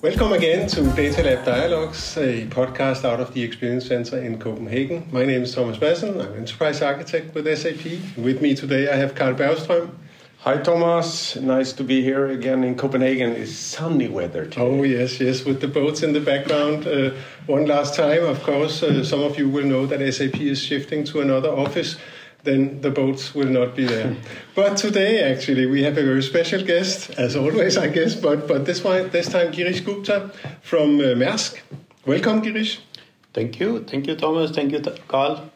Welcome again to Data Lab Dialogues, a podcast out of the Experience Center in Copenhagen. My name is Thomas Madsen. I'm Enterprise Architect with SAP. With me today I have Karl Bergström. Hi Thomas, nice to be here again in Copenhagen. It's sunny weather today. Oh yes, yes, with the boats in the background. Uh, one last time, of course, uh, some of you will know that SAP is shifting to another office then the boats will not be there. but today, actually, we have a very special guest, as always, I guess. But but this one, this time, Girish Gupta from uh, Maersk. Welcome, Girish. Thank you, thank you, Thomas. Thank you, Karl.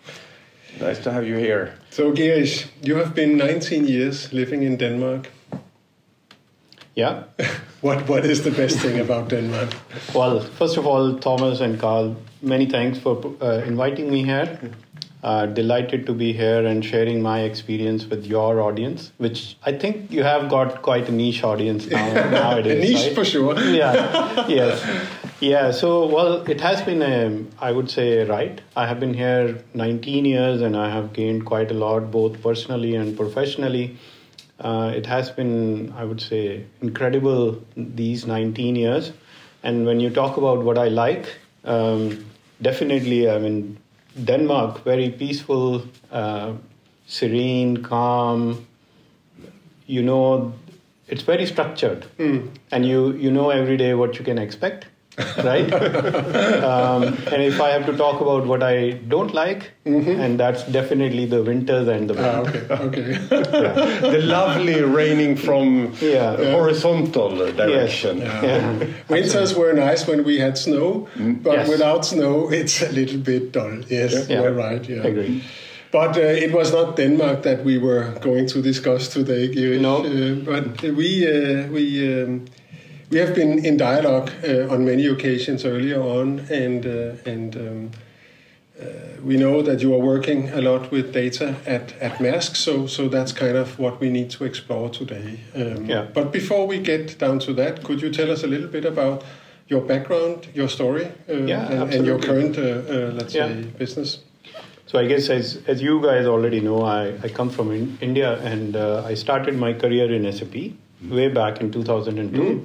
Nice to have you here. So, Girish, you have been 19 years living in Denmark. Yeah. what What is the best thing about Denmark? Well, first of all, Thomas and Karl, many thanks for uh, inviting me here. Uh, delighted to be here and sharing my experience with your audience, which I think you have got quite a niche audience now, nowadays. a niche right? for sure. yeah, yes. Yeah, so, well, it has been, a, I would say, right. I have been here 19 years and I have gained quite a lot, both personally and professionally. Uh, it has been, I would say, incredible these 19 years. And when you talk about what I like, um, definitely, I mean, Denmark, very peaceful, uh, serene, calm. You know, it's very structured, mm. and you you know every day what you can expect, right? um, and if I have to talk about what I don't like, mm-hmm. and that's definitely the winters and the ah, okay, okay. yeah. the lovely raining from yeah. horizontal direction. Yes. Yeah. Winters were nice when we had snow, mm. but yes. without snow, it's a little bit dull. Yes, you're right. Yeah, agree. But uh, it was not Denmark that we were going to discuss today, Girish. No. Uh, but we uh, we. Um, we have been in dialogue uh, on many occasions earlier on, and uh, and um, uh, we know that you are working a lot with data at at Maersk, so so that's kind of what we need to explore today. Um, yeah. But before we get down to that, could you tell us a little bit about your background, your story, uh, yeah, and, and, your current, uh, uh, let's yeah. say, business? So I guess as, as you guys already know, I, I come from in India and uh, I started my career in SAP mm-hmm. way back in 2002. Mm-hmm.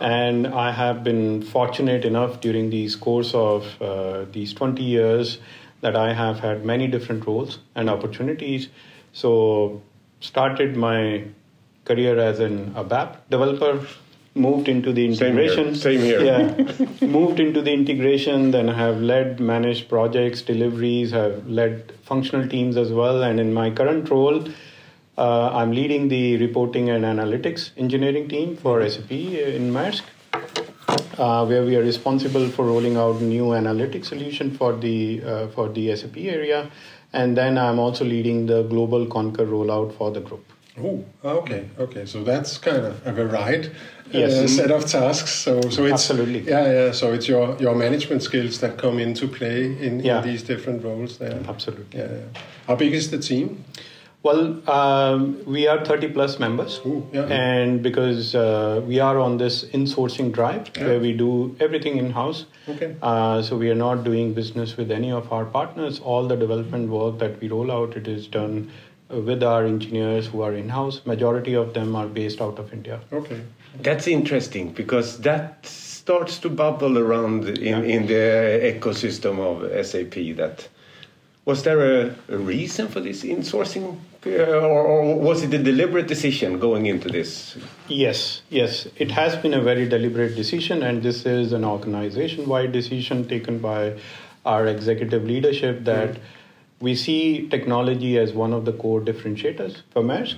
And I have been fortunate enough during these course of uh, these 20 years that I have had many different roles and opportunities. So started my career as an ABAP developer, moved into the integration. Same here. Same here. yeah, moved into the integration. Then I have led, managed projects, deliveries. Have led functional teams as well. And in my current role, uh, I'm leading the reporting and analytics engineering team for SAP in Maersk, uh, where we are responsible for rolling out new analytics solution for the uh, for the SAP area, and then I'm also leading the global Concur rollout for the group. Oh, okay, okay. So that's kind of a varied uh, yes. set of tasks. So, so it's absolutely yeah, yeah. So it's your your management skills that come into play in, yeah. in these different roles there. Absolutely. Yeah. How big is the team? Well, um, we are 30 plus members. Ooh, yeah. And because uh, we are on this insourcing drive yeah. where we do everything in house. Okay. Uh, so we are not doing business with any of our partners. All the development work that we roll out, it is done with our engineers who are in house. Majority of them are based out of India. Okay. That's interesting because that starts to bubble around in, yeah. in the ecosystem of SAP that was there a, a reason for this insourcing, uh, or, or, was it a deliberate decision going into this? Yes, yes, it has been a very deliberate decision, and this is an organization-wide decision taken by our executive leadership that mm. we see technology as one of the core differentiators for Maersk,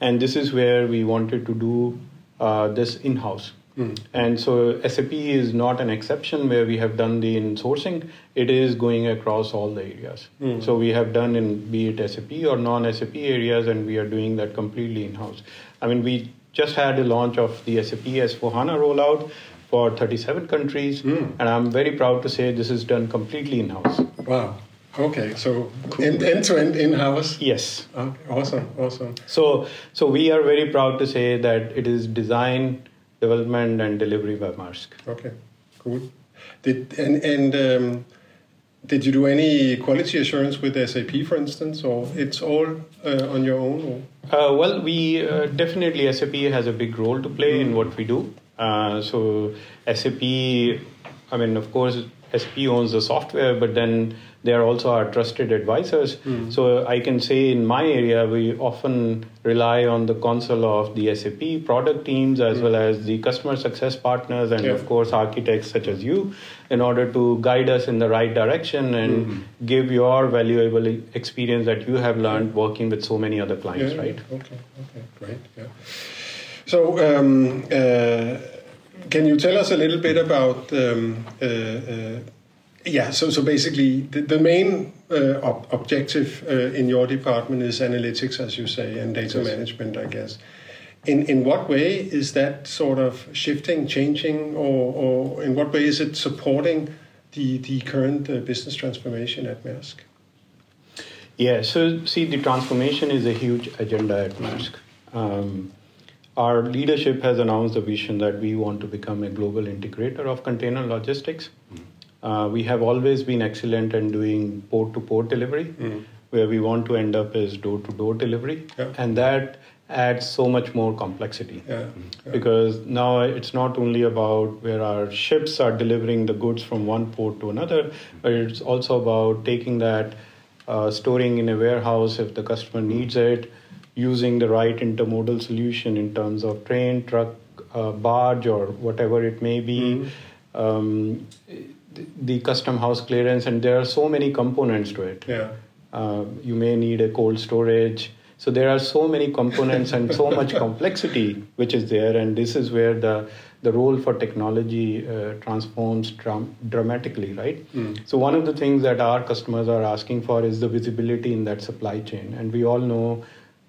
and this is where we wanted to do uh, this in-house. Mm. And so SAP is not an exception where we have done the insourcing. It is going across all the areas. Mm. So we have done in be it SAP or non-SAP areas, and we are doing that completely in-house. I mean, we just had a launch of the SAP S4HANA rollout for 37 countries, mm. and I'm very proud to say this is done completely in-house. Wow. Okay, so cool. end, end to end in house. Yes. Okay, awesome, awesome. So, so we are very proud to say that it is designed development and delivery by Maersk. Okay, cool. Did and and um, did you do any quality assurance with SAP, for instance, or it's all uh, on your own? Uh, well, we uh, definitely SAP has a big role to play mm. in what we do. Uh, so SAP, I mean, of course, SAP owns the software, but then they are also our trusted advisors. Mm. So I can say in my area, we often rely on the console of the SAP product teams as mm. well as the customer success partners and, yeah. of course, architects such as you in order to guide us in the right direction and mm-hmm. give your valuable experience that you have learned working with so many other clients, yeah, right? Okay, okay, great. Yeah. So, um, uh, can you tell us a little bit about um, uh, uh, yeah, so so basically, the, the main uh, ob objective uh, in your department is analytics, as you say, and data yes. management, I guess. In in what way is that sort of shifting, changing, or, or in what way is it supporting the the current uh, business transformation at Maersk? Yeah, so see, the transformation is a huge agenda at Maersk. Um, our leadership has announced the vision that we want to become a global integrator of container logistics. Mm. Uh, we have always been excellent in doing port to port delivery. Mm. Where we want to end up is door to door delivery. Yeah. And that adds so much more complexity. Yeah. Yeah. Because now it's not only about where our ships are delivering the goods from one port to another, but it's also about taking that, uh, storing in a warehouse if the customer needs it, using the right intermodal solution in terms of train, truck, uh, barge, or whatever it may be. Mm. Um, the custom house clearance, and there are so many components to it. Yeah. Uh, you may need a cold storage. So there are so many components and so much complexity which is there, and this is where the the role for technology uh, transforms dram- dramatically, right? Mm. So one of the things that our customers are asking for is the visibility in that supply chain, and we all know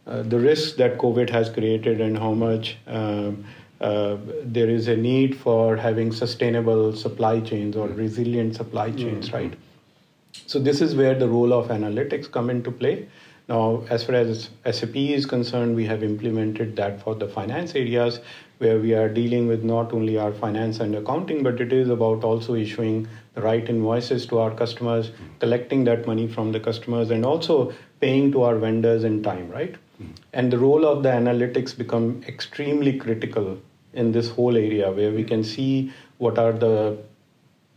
uh, the risks that COVID has created and how much. Um, uh, there is a need for having sustainable supply chains or resilient supply chains, mm-hmm. right? So this is where the role of analytics come into play. Now, as far as SAP is concerned, we have implemented that for the finance areas where we are dealing with not only our finance and accounting, but it is about also issuing the right invoices to our customers, collecting that money from the customers, and also paying to our vendors in time, right? Mm-hmm. And the role of the analytics become extremely critical in this whole area where we can see what are the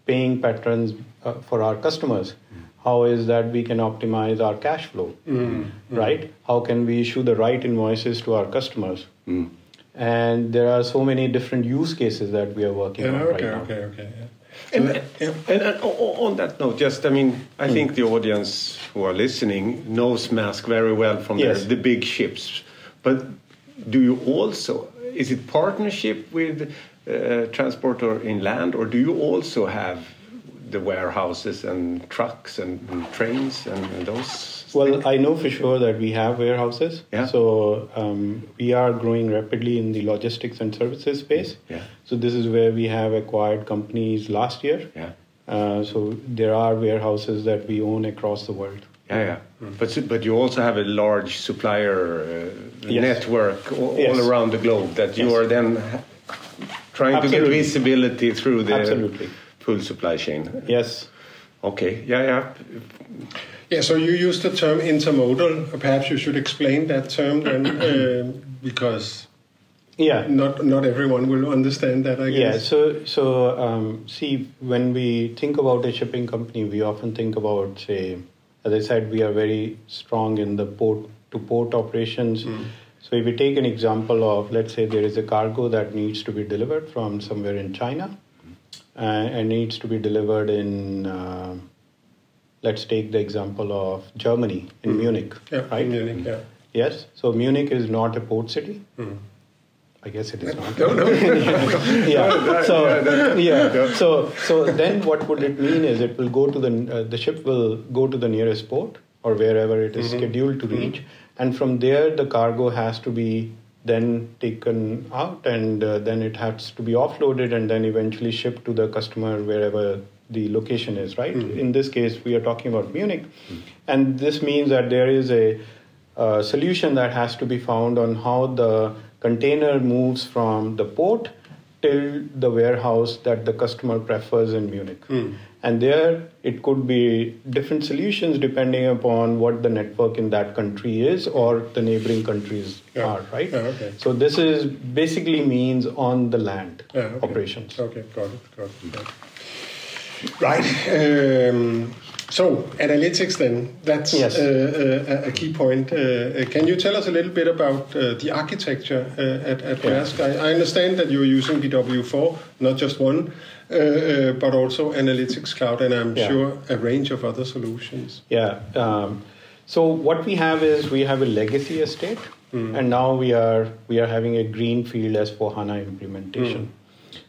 paying patterns uh, for our customers mm. how is that we can optimize our cash flow mm. right how can we issue the right invoices to our customers mm. and there are so many different use cases that we are working yeah, on okay, right now okay okay yeah. And, and, and, and, on that note, just I mean, I mm. think the audience who are listening knows Maersk very well from yes. the big ships. But do you also is it partnership with uh, transporter inland, or do you also have the warehouses and trucks and, and trains and, and, those? Well, things? I know for sure that we have warehouses. Yeah. So um, we are growing rapidly in the logistics and services space. Yeah. So this is where we have acquired companies last year. Yeah. Uh, so there are warehouses that we own across the world. Yeah, yeah. Mm. But but you also have a large supplier uh, yes. network all, yes. all, around the globe that you yes. are then trying Absolutely. to get visibility through the Absolutely. full supply chain. Yes. Okay. Yeah, yeah. Yeah. So you use the term intermodal. Perhaps you should explain that term then, uh, because yeah not not everyone will understand that i guess yeah so so um, see when we think about a shipping company we often think about say as I said, we are very strong in the port to port operations. Mm. So if we take an example of, let's say there is a cargo that needs to be delivered from somewhere in China uh, and needs to be delivered in, uh, let's take the example of Germany, in mm. Munich, yeah, right? Munich, yeah. Yes, so Munich is not a port city. Mm. I guess it is not. No, no. yeah. So yeah. So so then what would it mean is it will go to the uh, the ship will go to the nearest port or wherever it is mm-hmm. scheduled to reach, mm-hmm. and from there the cargo has to be then taken out and uh, then it has to be offloaded and then eventually shipped to the customer wherever the location is. Right. Mm-hmm. In this case, we are talking about Munich, mm-hmm. and this means that there is a, a solution that has to be found on how the container moves from the port till the warehouse that the customer prefers in Munich. Mm. and there it could be different solutions depending upon what the network in that country is or the neighboring countries Yeah. are right Yeah, okay. so this is basically means on the land Yeah, okay. operations Okay, got it, got it. got it. Right. Um, so analytics, then that's Yes. uh, uh, a key point. Uh, uh, can you tell us a little bit about uh, the architecture uh, at, at Yeah. I, I understand that you're using BW4, not just one, but also Analytics Cloud, and I'm Yeah. sure a range of other solutions. Yeah. Um, so what we have is we have a legacy estate, Hmm. and now we are we are having a greenfield S4 HANA implementation. Hmm.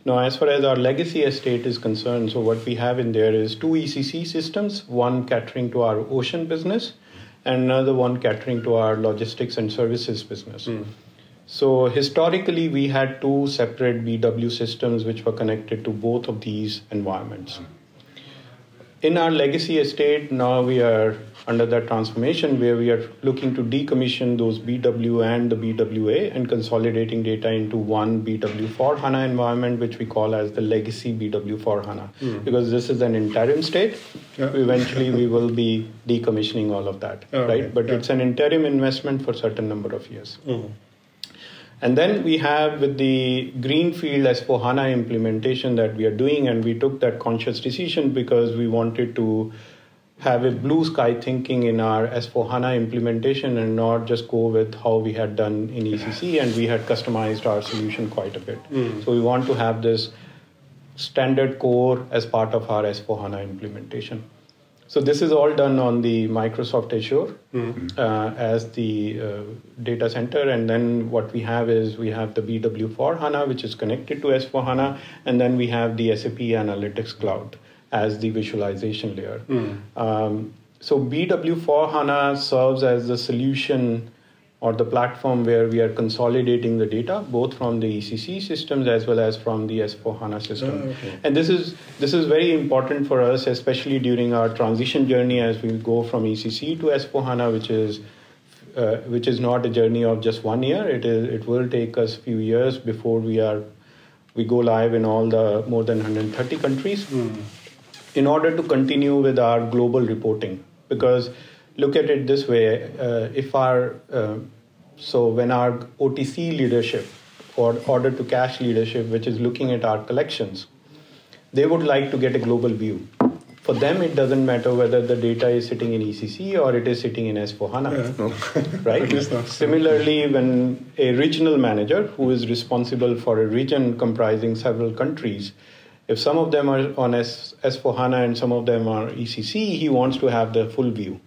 Now, as far as our legacy estate is concerned, so what we have in there is two ECC systems, one catering to our ocean business, and another one catering to our logistics and services business. Hmm. So historically, we had two separate BW systems which were connected to both of these environments hmm. In our legacy estate, now we are under that transformation where we are looking to decommission those BW and the BWA and consolidating data into one BW for HANA environment, which we call as the legacy BW for HANA. Because this is an interim state. Yeah. Eventually, we will be decommissioning all of that, Oh, okay. right? But Yeah. it's an interim investment for certain number of years. Mhm. And then we have with the Greenfield S4 HANA implementation that we are doing, and we took that conscious decision because we wanted to have a blue sky thinking in our S4 HANA implementation and not just go with how we had done in ECC, and we had customized our solution quite a bit. Hmm. So we want to have this standard core as part of our S4 HANA implementation. So this is all done on the Microsoft Azure uh, as the uh, data center, and then what we have is we have the BW for HANA, which is connected to S4 HANA, and then we have the SAP Analytics Cloud as the visualization layer. Um, so BW for HANA serves as the solution or the platform where we are consolidating the data both from the ECC systems as well as from the S4 HANA system. Oh, okay. And this is this is very important for us, especially during our transition journey as we go from ECC to S4 HANA, which is uh, which is not a journey of just one year. It is it will take us few years before we are we go live in all the more than 130 countries in order to continue with our global reporting because look at it this way uh, if our uh, so when our otc leadership or order to cash leadership which is looking at our collections they would like to get a global view. For them it doesn't matter whether the data is sitting in ecc or it is sitting in s4 hana right? It is not. similarly when a regional manager who is responsible for a region comprising several countries if some of them are on S, S4 HANA and some of them are ECC, he wants to have the full view,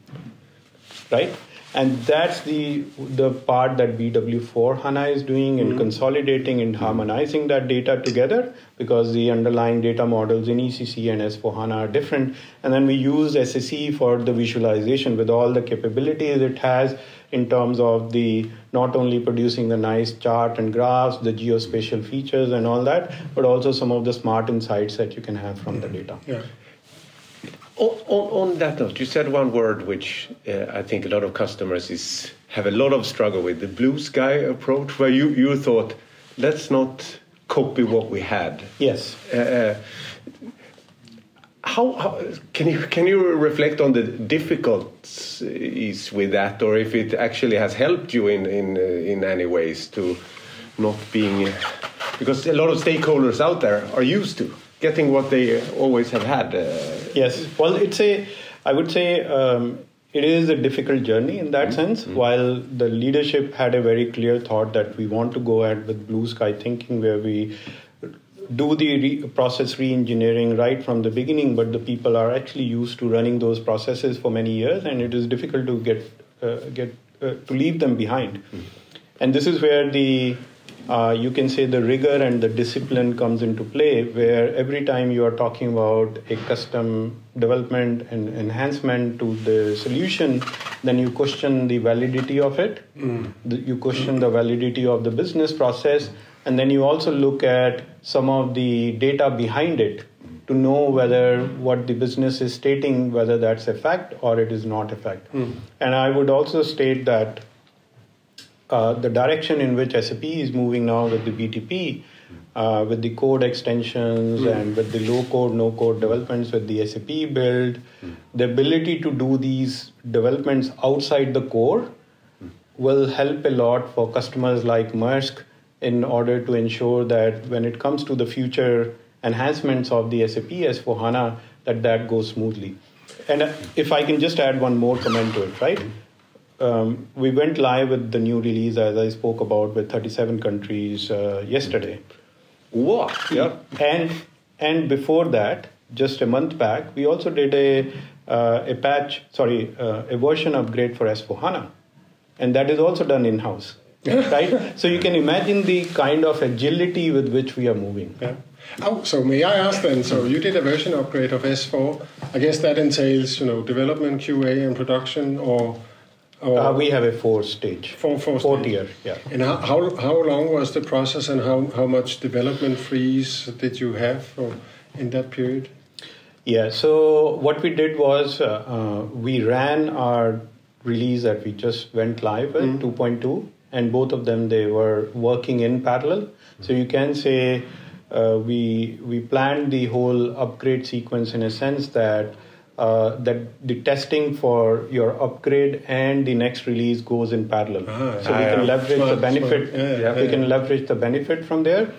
right? And that's the the part that BW4 HANA is doing in hmm. consolidating and harmonizing that data together because the underlying data models in ECC and S4 HANA are different. And then we use SAC for the visualization with all the capabilities it has in terms of the not only producing the nice chart and graphs, the geospatial features and all that, but also some of the smart insights that you can have from the data. Yeah. On, on, on that note, you said one word which uh, I think a lot of customers is have a lot of struggle with the blue sky approach, where you, you thought, let's not copy what we had. Yes. Uh, uh, how, how can you can you reflect on the difficulties with that, or if it actually has helped you in in uh, in any ways to not being because a lot of stakeholders out there are used to getting what they always have had. Uh, Yes. Well, it's a, I would say, um, it is a difficult journey in that sense. While the leadership had a very clear thought that we want to go ahead with blue sky thinking, where we do the re- process re-engineering right from the beginning, but the people are actually used to running those processes for many years, and it is difficult to get uh, get uh, to leave them behind. And this is where the uh, you can say the rigor and the discipline comes into play, where every time you are talking about a custom development and enhancement to the solution, then you question the validity of it, The- you question the validity of the business process, and then you also look at some of the data behind it to know whether what the business is stating, whether that's a fact or it is not a fact. And I would also state that uh, the direction in which SAP is moving now with the BTP uh, with the code extensions mm. and with the low code, no code developments with the SAP build, mm. the ability to do these developments outside the core mm. will help a lot for customers like Maersk in order to ensure that when it comes to the future enhancements of the SAP S4 HANA, that that goes smoothly. And if I can just add one more comment to it, right? Um, we went live with the new release, as I spoke about, with 37 countries uh, yesterday. What? Yeah. And and before that, just a month back, we also did a uh, a patch, sorry, uh, a version upgrade for S4 HANA, and that is also done in house. right? So you can imagine the kind of agility with which we are moving. Yeah. Oh, so may I ask then? So you did a version upgrade of S4. I guess that entails, you know, development, QA, and production, or uh, we have a four stage. Four, four, four tier, yeah. And how, how, how long was the process and how, how much development freeze did you have for, in that period? Yeah, so what we did was uh, uh, we ran our release that we just went live with, mm. 2.2, and both of them they were working in parallel. Mm. So you can say uh, we we planned the whole upgrade sequence in a sense that uh, that the testing for your upgrade and the next release goes in parallel. Ah, so we can leverage smart, the benefit. Yeah, yeah, we can leverage the benefit from there.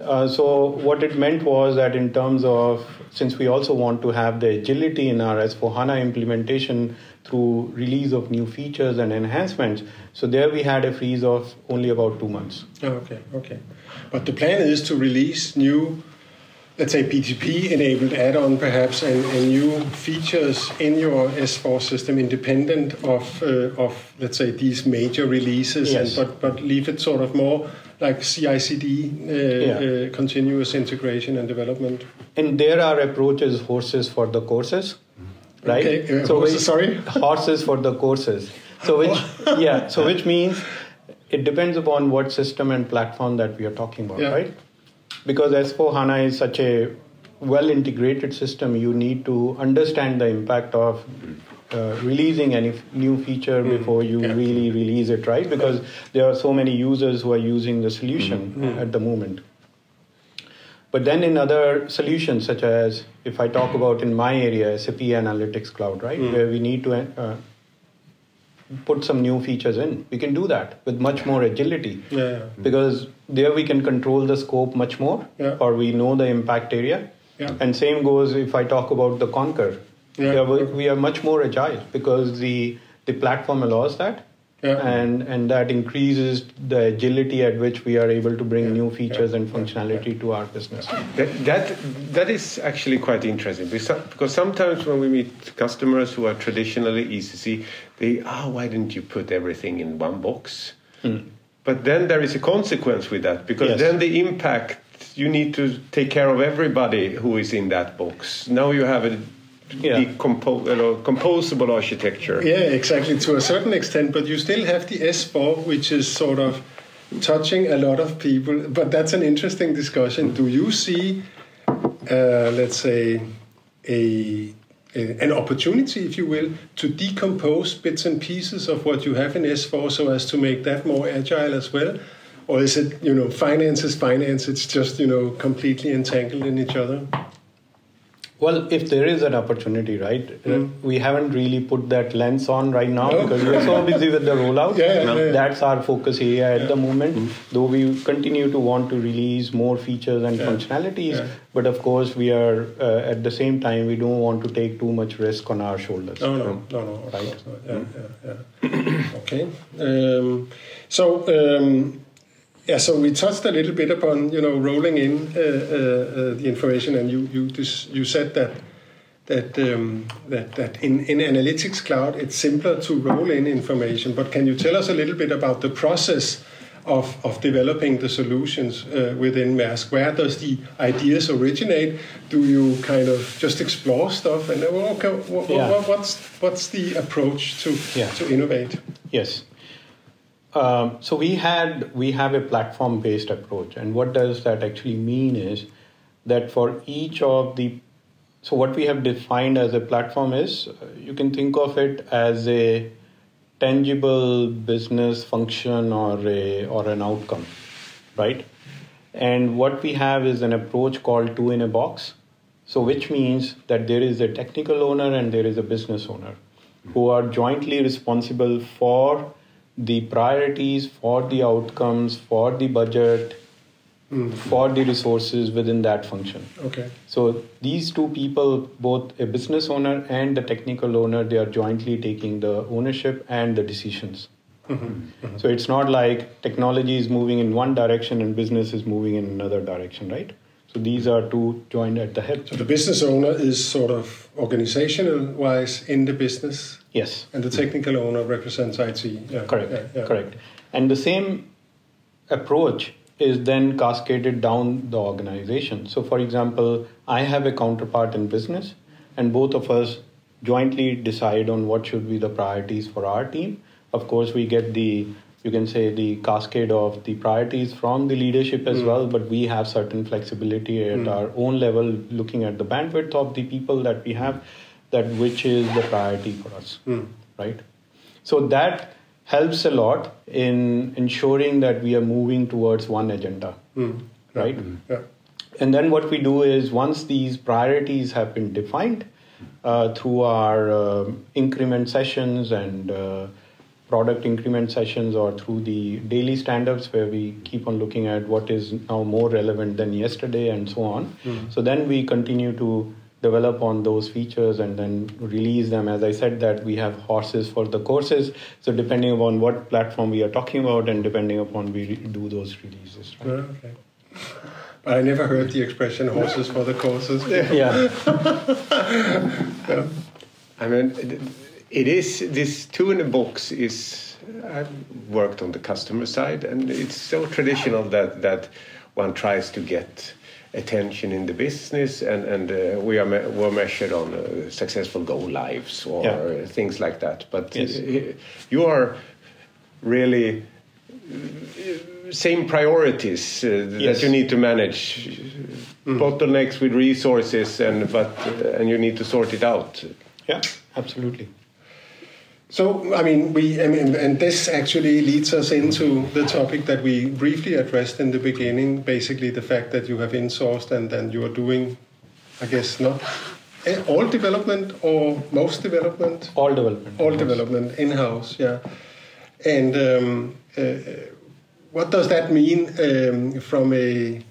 Uh, so what it meant was that in terms of since we also want to have the agility in our S4 HANA implementation through release of new features and enhancements, so there we had a freeze of only about two months. Oh, okay, okay. But the plan is to release new let's say BTP enabled add-on perhaps and, and, new features in your S4 system independent of uh, of let's say these major releases yes. and, but but leave it sort of more like CI/CD uh, yeah. uh, continuous integration and development. And there are approaches horses for the courses, right? Okay. Uh, so horses, sorry, horses for the courses. So which yeah, so which means it depends upon what system and platform that we are talking about, yeah. right? Because S4 HANA is such a well integrated system, you need to understand the impact of uh, releasing any new feature mm. before you yeah. really release it, right? Because there are so many users who are using the solution mm. at the moment. But then in other solutions, such as if I talk about in my area, SAP Analytics Cloud, right, mm. where we need to uh, put some new features in. We can do that with much more agility. Yeah. Because there we can control the scope much more, yeah. or we know the impact area. Yeah. And same goes if I talk about the Concur Yeah. We, are, we are much more agile because the the platform allows that. Yeah. And and that increases the agility at which we are able to bring yeah. new features yeah. and functionality to our business. That, that that is actually quite interesting because sometimes when we meet customers who are traditionally ECC, they ah oh, why didn't you put everything in one box? Mm. But then there is a consequence with that because yes. then the impact you need to take care of everybody who is in that box. Now you have a yeah. decompo- composable architecture. Yeah, exactly, to a certain extent, but you still have the S4, which is sort of touching a lot of people. But that's an interesting discussion. Do you see, uh, let's say, a, a, Uh, an opportunity, if you will, to decompose bits and pieces of what you have in S4 so as to make that more agile as well? Or is it, you know, finance is finance, it's just, you know, completely entangled in each other? Well, if there is an opportunity, right? Mm. We haven't really put that lens on right now no. because we're so busy with the rollout. Yeah, yeah, yeah. That's our focus area at the moment. Mm. Though we continue to want to release more features and functionalities, but of course, we are uh, at the same time we don't want to take too much risk on our shoulders. No, no, no, no. Right? Yeah, yeah, yeah. okay. Um, so. Um, yeah, so we touched a little bit upon you know rolling in uh, uh, uh, the information, and you you you said that that um, that that in in analytics cloud it's simpler to roll in information. But can you tell us a little bit about the process? Of, of developing the solutions uh, within Maersk. Where does the ideas originate? Do you kind of just explore stuff and okay, what, yeah. what, what's what's the approach to yeah. to innovate? Yes, um, so we had we have a platform based approach, and what does that actually mean is that for each of the so what we have defined as a platform is uh, you can think of it as a tangible business function or a or an outcome, right? And what we have is an approach called two in a box. So, which means that there is a technical owner and there is a business owner who are jointly responsible for the priorities, for the outcomes, for the budget, mm. for the resources within that function. Okay. So these two people, both a business owner and the technical owner, they are jointly taking the ownership and the decisions. Mm-hmm. Mm-hmm. So it's not like technology is moving in one direction and business is moving in another direction, right? So these are two joined at the hip. So the business owner is sort of organizational wise in the business. Yes. And the technical owner represents IT. Yeah. Correct. Yeah, yeah. Correct. And the same approach is then cascaded down the organization. So, for example, I have a counterpart in business, and both of us jointly decide on what should be the priorities for our team. Of course, we get the you can say the cascade of the priorities from the leadership as mm. well but we have certain flexibility at mm. our own level looking at the bandwidth of the people that we have that which is the priority for us mm. right so that helps a lot in ensuring that we are moving towards one agenda hmm. right yeah. and then what we do is once these priorities have been defined uh, through our uh, increment sessions and uh, product increment sessions or through the daily stand-ups where we keep on looking at what is now more relevant than yesterday and so on. Mm-hmm. So then we continue to develop on those features and then release them. As I said that we have horses for the courses. So depending upon what platform we are talking about and depending upon we do those releases. Right? okay. I never heard the expression horses for the courses. yeah. yeah. I mean, it is this two in a box is I've worked on the customer side, and it's so traditional that that one tries to get attention in the business, and and uh, we are me were measured on uh, successful go lives or yeah. things like that. But yes. you are really uh, same priorities uh, yes. that you need to manage mm. bottlenecks with resources and but uh, and you need to sort it out yeah absolutely so, I mean, we, I mean, and this actually leads us into the topic that we briefly addressed in the beginning. Basically, the fact that you have insourced and then you are doing, I guess, not eh, all development or most development. All development. All development in house, yeah. And um, uh, what does that mean um, from a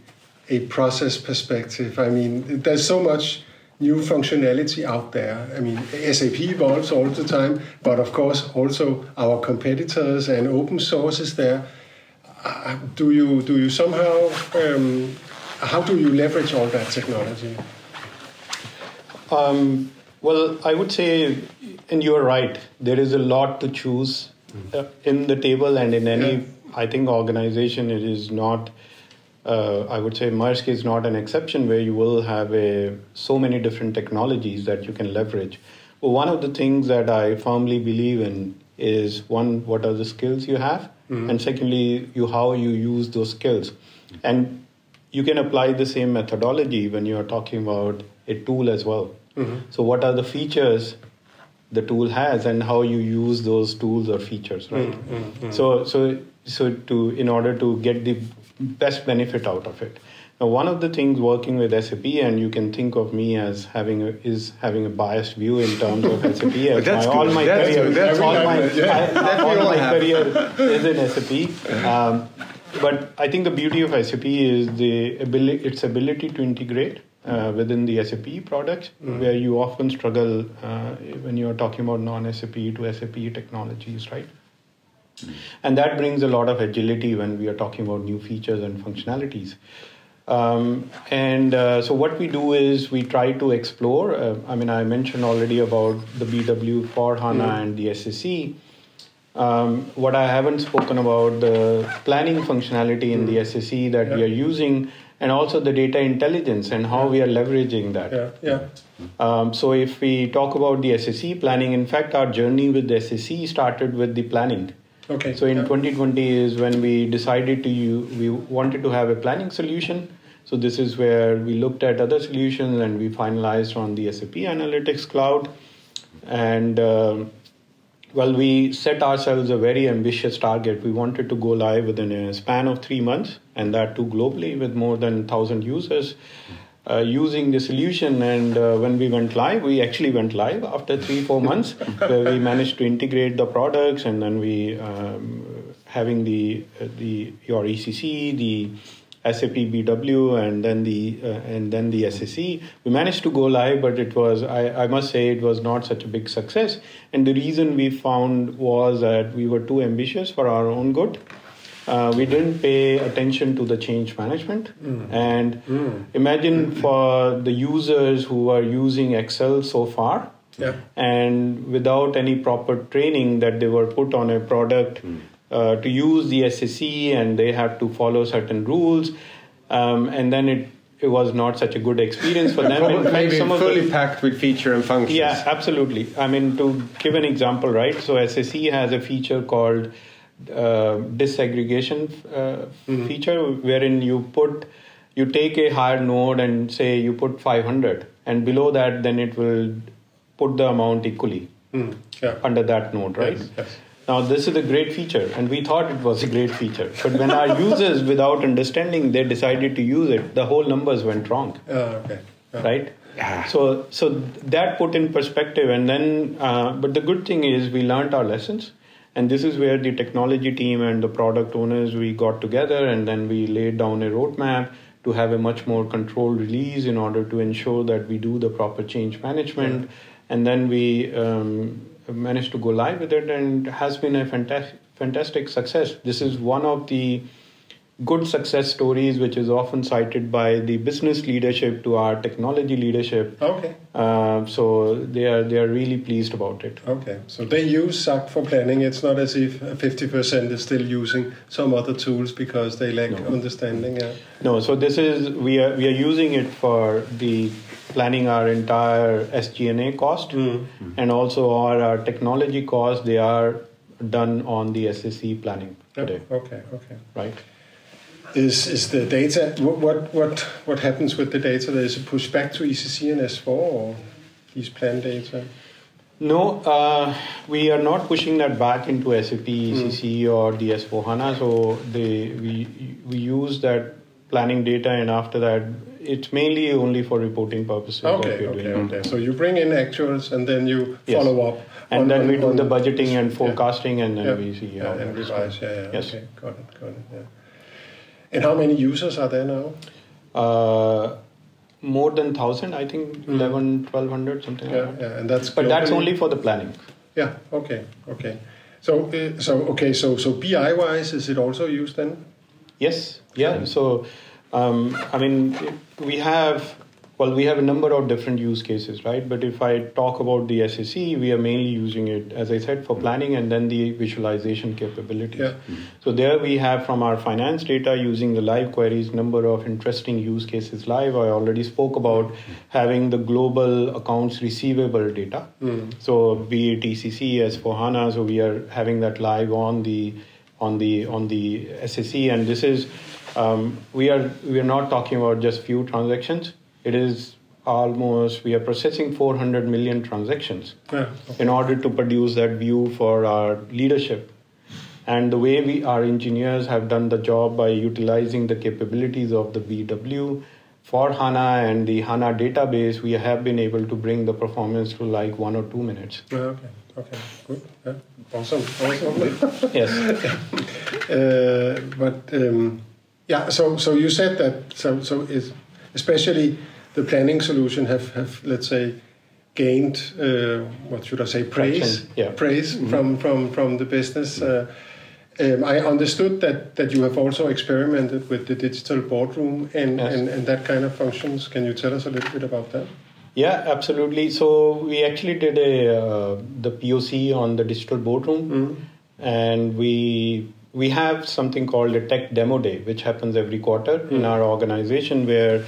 a process perspective? I mean, there's so much new functionality out there. I mean, SAP evolves all the time, but of course also our competitors and open sources there. Uh, do you do you somehow um, how do you leverage all that technology? Um, well, I would say, and you're right. There is a lot to choose uh, in the table, and in any, yeah. I think, organization, it is not uh, I would say Maersk is not an exception where you will have a, so many different technologies that you can leverage. Well, one of the things that I firmly believe in is one, what are the skills you have, mm-hmm. and secondly, you how you use those skills, and you can apply the same methodology when you are talking about a tool as well. Mm-hmm. So, what are the features the tool has, and how you use those tools or features, right? Mm-hmm. So, so so to in order to get the best benefit out of it. Now, one of the things working with SAP, and you can think of me as having a, is having a biased view in terms of SAP. As my, all my that's career, that's all my, yeah. I, all my career is in SAP. Um, but I think the beauty of SAP is the ability, its ability to integrate uh, within the SAP products, mm-hmm. where you often struggle uh, when you are talking about non-SAP to SAP technologies, right? And that brings a lot of agility when we are talking about new features and functionalities. Um, and uh, so what we do is we try to explore. Uh, I mean, I mentioned already about the BW for HANA mm. and the SAC. Um, what I haven't spoken about the planning functionality in mm. the SAC that we are using, and also the data intelligence and how we are leveraging that. Yeah, yeah. Um, so if we talk about the SAC planning, in fact, our journey with the SAC started with the planning. Okay. So in yeah. 2020 is when we decided to use, we wanted to have a planning solution. So this is where we looked at other solutions and we finalized on the SAP Analytics Cloud. And uh, well, we set ourselves a very ambitious target. We wanted to go live within a span of three months and that too globally with more than 1,000 users. Uh, using the solution. And uh, when we went live, we actually went live after three, four months, where we managed to integrate the products, and then we um, having the uh, the your ECC, the SAP BW, and then the uh, and then the SAC. We managed to go live, but it was I, I must say it was not such a big success. And the reason we found was that we were too ambitious for our own good uh, we didn't pay attention to the change management. Mm. And mm. imagine for the users who are using Excel so far, yeah. and without any proper training that they were put on a product mm. uh, to use the SAC and they have to follow certain rules, um, and then it it was not such a good experience for them. Maybe some fully the, packed with feature and functions. Yeah, absolutely. I mean, to give an example, right? So SAC has a feature called uh, disaggregation uh, mm-hmm. feature wherein you put you take a higher node and say you put 500 and below that then it will put the amount equally mm, yeah. under that node right yes, yes. now this is a great feature and we thought it was a great feature but when our users without understanding they decided to use it the whole numbers went wrong uh, okay. right yeah. so so that put in perspective and then uh, but the good thing is we learned our lessons and this is where the technology team and the product owners we got together and then we laid down a roadmap to have a much more controlled release in order to ensure that we do the proper change management. And then we um, managed to go live with it and has been a fantastic fantastic success. This is one of the good success stories, which is often cited by the business leadership to our technology leadership. Okay. Uh, so they are they are really pleased about it. Okay. So they use SAC for planning. It's not as if fifty percent is still using some other tools because they lack no. understanding. Yeah. No. So this is we are we are using it for the planning our entire SG&A cost mm. and also our, our technology cost. They are done on the SAC planning today. Okay. Okay. Right is is the data what what what happens with the data? Is it pushed back to ECC and S4 or these plan data? No, uh, we are not pushing that back into SAP ECC mm. or the S4 HANA. So they, we we use that planning data, and after that, it's mainly only for reporting purposes. Okay, okay, okay. So you bring in actuals, and then you yes. follow up. And on, then we do the budgeting and forecasting, yeah. and then yeah. we see yeah, and revise. Yeah, yeah. Yes. Okay, got it, got it. Yeah. And how many users are there now? Uh, more than 1000 i think mm. 11 1200 something yeah, like that. yeah and that's but that's only for the planning. Yeah okay okay. So uh, so okay so so bi wise is it also used then? Yes yeah so um, i mean we have well, we have a number of different use cases, right? But if I talk about the SAC, we are mainly using it, as I said, for planning and then the visualization capabilities. Yeah. Mm-hmm. So there we have from our finance data using the live queries, number of interesting use cases live. I already spoke about having the global accounts receivable data. Mm. So be it ECC S4 HANA, so we are having that live on the on the on the SAC, and this is um, we are we are not talking about just few transactions it is almost we are processing 400 million transactions yeah, in order to produce that view for our leadership. And the way we our engineers have done the job by utilizing the capabilities of the bw for hana and the hana database we have been able to bring the performance to like one or two minutes. Yeah, okay okay good yeah. awesome awesome. Yes. Uh, but um, yeah so so you said that so so is especially the planning solution have, have let's say, gained uh, what should I say praise yeah. praise mm-hmm. from from from the business. Mm-hmm. Uh, um, I understood that, that you have also experimented with the digital boardroom and, yes. and, and that kind of functions. Can you tell us a little bit about that? Yeah, absolutely. So we actually did a uh, the POC on the digital boardroom, mm-hmm. and we we have something called a tech demo day, which happens every quarter mm. in our organization, where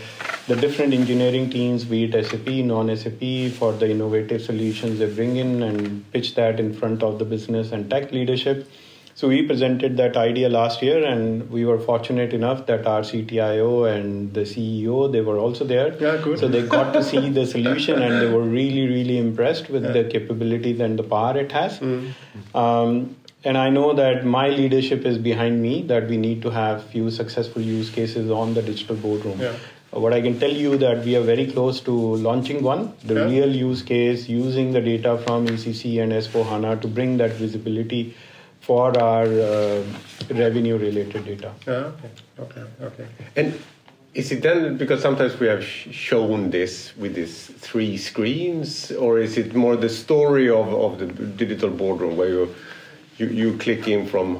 the different engineering teams, be it SAP, non SAP, for the innovative solutions they bring in and pitch that in front of the business and tech leadership. So we presented that idea last year, and we were fortunate enough that our CTIO and the CEO they were also there. Yeah, good. So they got to see the solution, and they were really, really impressed with yeah. the capabilities and the power it has. Mm. Um, and I know that my leadership is behind me. That we need to have few successful use cases on the digital boardroom. Yeah. What I can tell you that we are very close to launching one, the Yeah. real use case using the data from ECC and S4 HANA to bring that visibility for our uh, revenue related data. Okay, okay, okay. And is it then because sometimes we have sh- shown this with these three screens, or is it more the story of, of the digital boardroom where you, you you click in from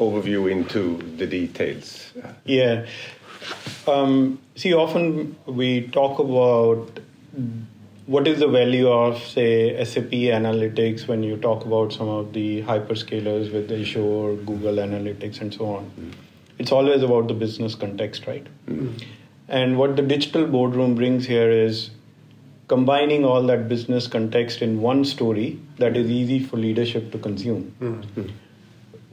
overview into the details? Yeah. Um, see, often we talk about what is the value of, say, SAP Analytics when you talk about some of the hyperscalers with Azure, Google Analytics, and so on. Mm-hmm. It's always about the business context, right? Mm-hmm. And what the digital boardroom brings here is combining all that business context in one story that is easy for leadership to consume mm-hmm.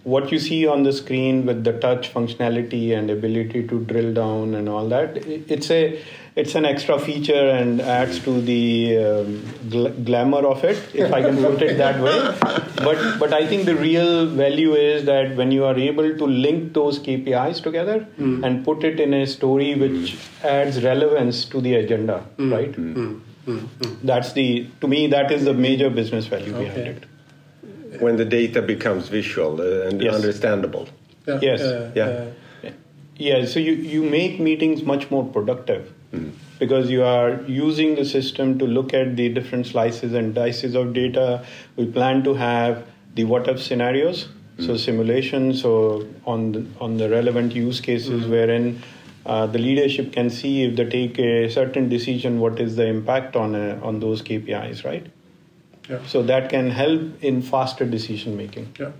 What you see on the screen with the touch functionality and ability to drill down and all that it's a it's an extra feature and adds to the um, gl- glamour of it if i can put it that way. But but i think the real value is that when you are able to link those kpis together hmm. and put it in a story which adds relevance to the agenda hmm. right? Hmm. That's the to me that is the major business value behind it When the data becomes visual uh, and Yes. understandable. Yeah, Yes. uh, Yeah. uh, Yeah, so you, you make meetings much more productive because you are using the system to look at the different slices and dices of data. We plan to have the what if scenarios, so simulations, so on the, on the relevant use cases wherein uh, the leadership can see if they take a certain decision, what is the impact on uh, on those KPIs, right? Yeah. So that can help in faster decision making. Yeah.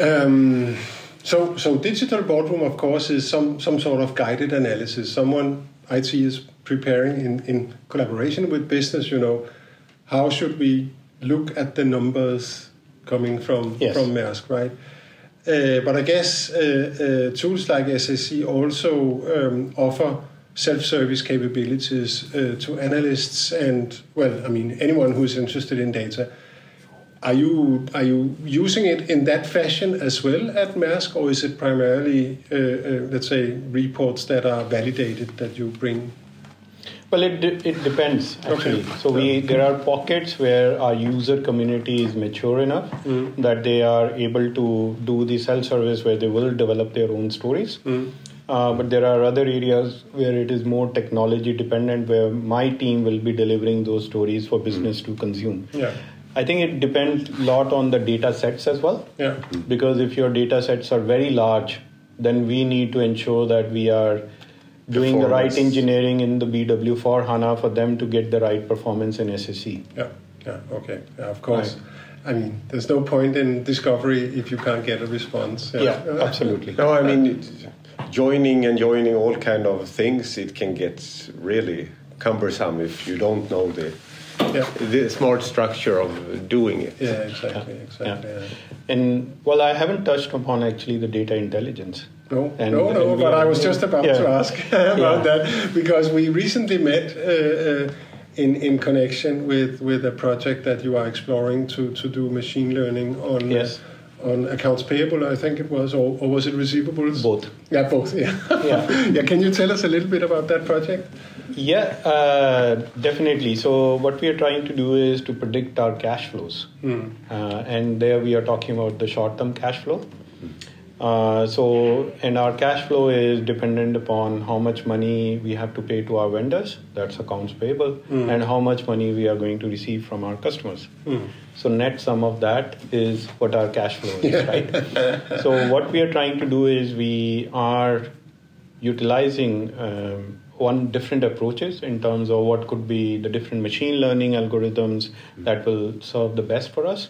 Um, so, so digital boardroom, of course, is some, some sort of guided analysis. Someone IT is preparing in, in collaboration with business. You know, how should we look at the numbers coming from Yes. from Maersk, right? Uh, but I guess uh, uh, tools like SAC also um, offer self-service capabilities uh, to analysts and, well, I mean, anyone who is interested in data. Are you are you using it in that fashion as well at Maersk, or is it primarily, uh, uh, let's say, reports that are validated that you bring? Well, it de- it depends actually. Okay. So we there are pockets where our user community is mature enough that they are able to do the self service where they will develop their own stories. Uh, but there are other areas where it is more technology dependent, where my team will be delivering those stories for business to consume. Yeah. I think it depends a lot on the data sets as well Yeah. because if your data sets are very large, then we need to ensure that we are doing the right engineering in the BW4 HANA for them to get the right performance in SAC. Yeah. Yeah. Okay. Yeah, of course. I mean, there's no point in discovery if you can't get a response. Yeah, absolutely. No, I mean it, joining and joining all kind of things. It can get really cumbersome if you don't know the Yeah. the smart structure of doing it. Yeah. Exactly. Exactly. Yeah. yeah. And well, I haven't touched upon actually the data intelligence. No, And- no, no. and we But I was just about Yeah. to ask about Yeah. that because we recently met uh, uh, in in connection with with a project that you are exploring to to do machine learning on Yes. On accounts payable. I think it was, or, or was it receivables? Both. Yeah, both. Yeah. Yeah. yeah. Can you tell us a little bit about that project? Yeah, uh, definitely. So what we are trying to do is to predict our cash flows, uh, and there we are talking about the short-term cash flow. Uh, so, and our cash flow is dependent upon how much money we have to pay to our vendors, that's accounts payable, and how much money we are going to receive from our customers. So, net sum of that is what our cash flow is, right? so, what we are trying to do is we are utilizing um, one different approaches in terms of what could be the different machine learning algorithms that will serve the best for us.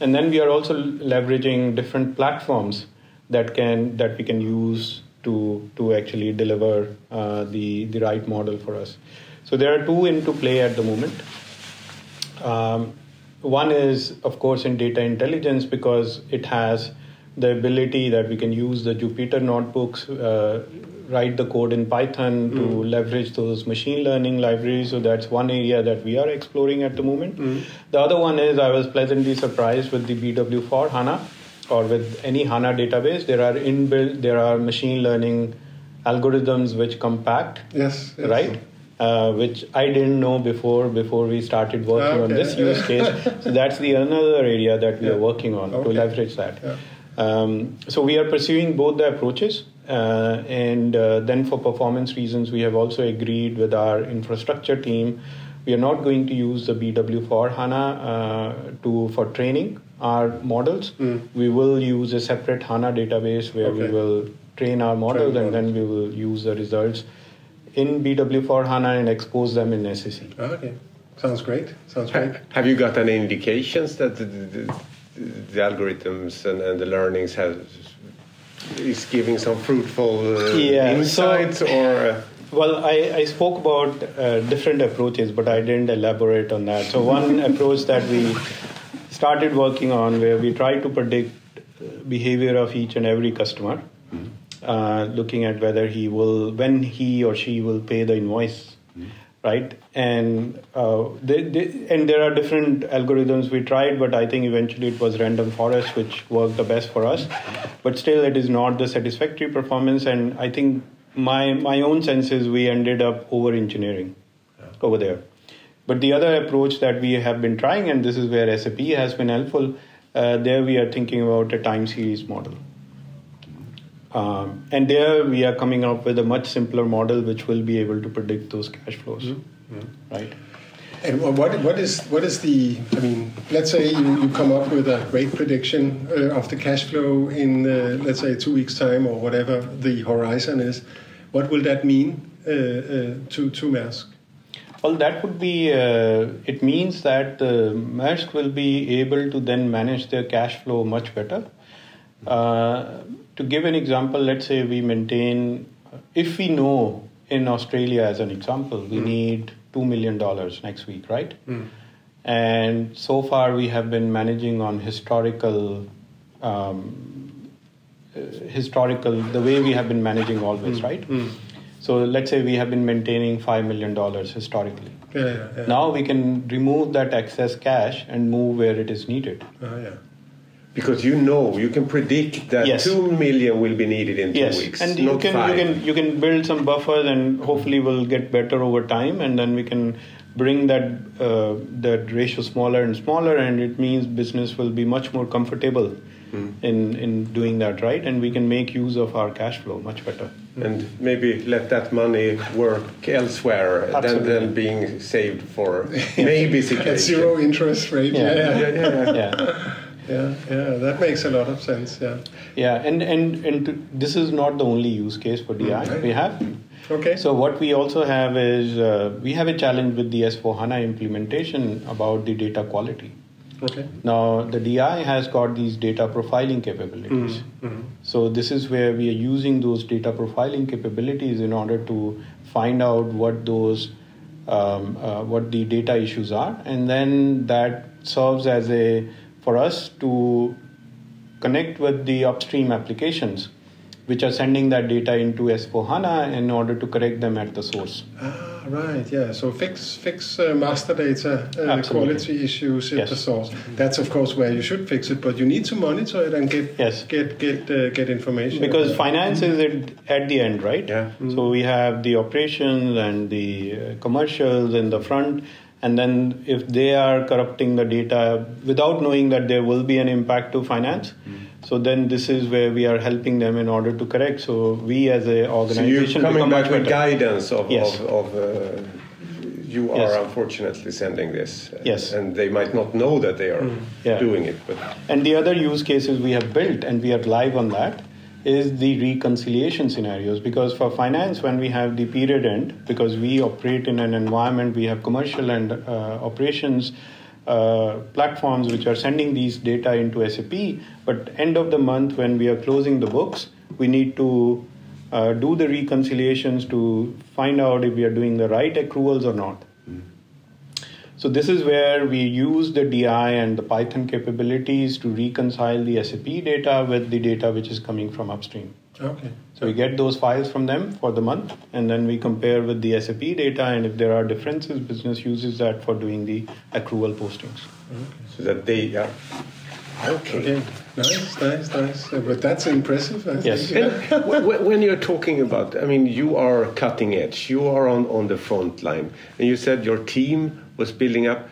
And then we are also leveraging different platforms that can that we can use to to actually deliver uh, the the right model for us. So there are two into play at the moment. Um, one is, of course, in data intelligence because it has the ability that we can use the Jupyter notebooks uh, write the code in Python to leverage those machine learning libraries. So that's one area that we are exploring at the moment. The other one is I was pleasantly surprised with the BW4 HANA or with any HANA database. There are inbuilt, there are machine learning algorithms which compact, Yes. yes. right? Uh, which I didn't know before before we started working on this use case. so that's the another area that we Yeah. are working on to leverage that. Yeah. Um, so we are pursuing both the approaches, uh, and uh, then for performance reasons, we have also agreed with our infrastructure team. We are not going to use the BW4 HANA uh, to for training our models. We will use a separate HANA database where we will train our models, Train and then we will use the results in BW4 HANA and expose them in SAC. Okay. Sounds great. Sounds great. Have you got any indications that the, the, the algorithms and, and the learnings have is giving some fruitful uh, Yeah, so- insights or? Uh, Well, I, I spoke about uh, different approaches, but I didn't elaborate on that. So, one approach that we started working on where we try to predict uh, behavior of each and every customer, uh, looking at whether he will, when he or she will pay the invoice, right? And uh, they, they, and there are different algorithms we tried, but I think eventually it was random forest which worked the best for us. But still, it is not the satisfactory performance, and I think my my own sense is we ended up over engineering over there. But the other approach that we have been trying, and this is where SAP has been helpful, uh, there we are thinking about a time series model. Um, and there we are coming up with a much simpler model which will be able to predict those cash flows. Right? And what what is what is the? I mean, let's say you, you come up with a rate prediction uh, of the cash flow in uh, let's say two weeks time or whatever the horizon is. What will that mean uh, uh, to to Maersk? Well, that would be, uh, it means that uh, Maersk will be able to then manage their cash flow much better. Uh, to give an example, let's say we maintain, if we know in Australia, as an example, we need $2 million next week, right? And so far we have been managing on historical. Um, uh, historical the way we have been managing always right so let's say we have been maintaining $5 million historically Yeah, yeah, yeah. now we can remove that excess cash and move where it is needed Ah, yeah. Because you know you can predict that Yes. two million will be needed in two yes weeks, and you not can five. you can you can build some buffers and hopefully we'll get better over time and then we can bring that uh, that ratio smaller and smaller and it means business will be much more comfortable Hmm. in in doing that right and we can make use of our cash flow much better and maybe let that money work elsewhere than, than being saved for maybe At zero interest rate. Yeah. Yeah, yeah, Yeah, yeah, yeah. yeah. That makes a lot of sense. Yeah. Yeah, and and and to, this is not the only use case for DI. Mm, right. We have. Okay. So what we also have is uh, we have a challenge with the S4 HANA implementation about the data quality. Okay. Now the DI has got these data profiling capabilities. Mm-hmm. So this is where we are using those data profiling capabilities in order to find out what those um, uh, what the data issues are, and then that serves as a for us to connect with the upstream applications which are sending that data into S4 HANA in order to correct them at the source. Ah, right. Yeah. So fix fix uh, master data uh, quality issues at Yes. the source. That's of course where you should fix it, but you need to monitor it and get Yes. get get uh, get information. Because finance is at, at the end, right? Yeah. So we have the operations and the uh, commercials in the front, and then if they are corrupting the data without knowing that there will be an impact to finance, so then this is where we are helping them in order to correct. So we as a So you're organization coming back with guidance of, Yes. of, of uh, you are Yes. unfortunately sending this. Yes. And they might not know that they are Yeah. doing it, but And the other use cases we have built and we are live on that is the reconciliation scenarios. Because for finance when we have the period end because we operate in an environment we have commercial and uh, operations uh, platforms which are sending these data into SAP but end of the month when we are closing the books we need to uh, do the reconciliations to find out if we are doing the right accruals or not so this is where we use the DI and the Python capabilities to reconcile the SAP data with the data which is coming from upstream. Okay. So we get those files from them for the month, and then we compare with the SAP data, and if there are differences, business uses that for doing the accrual postings. So that they, yeah. Okay. Okay. Nice, nice, nice. But that's impressive. I Yes. think. And when, when you're talking about, I mean, you are cutting edge, you are on, on the front line, and you said your team was building up.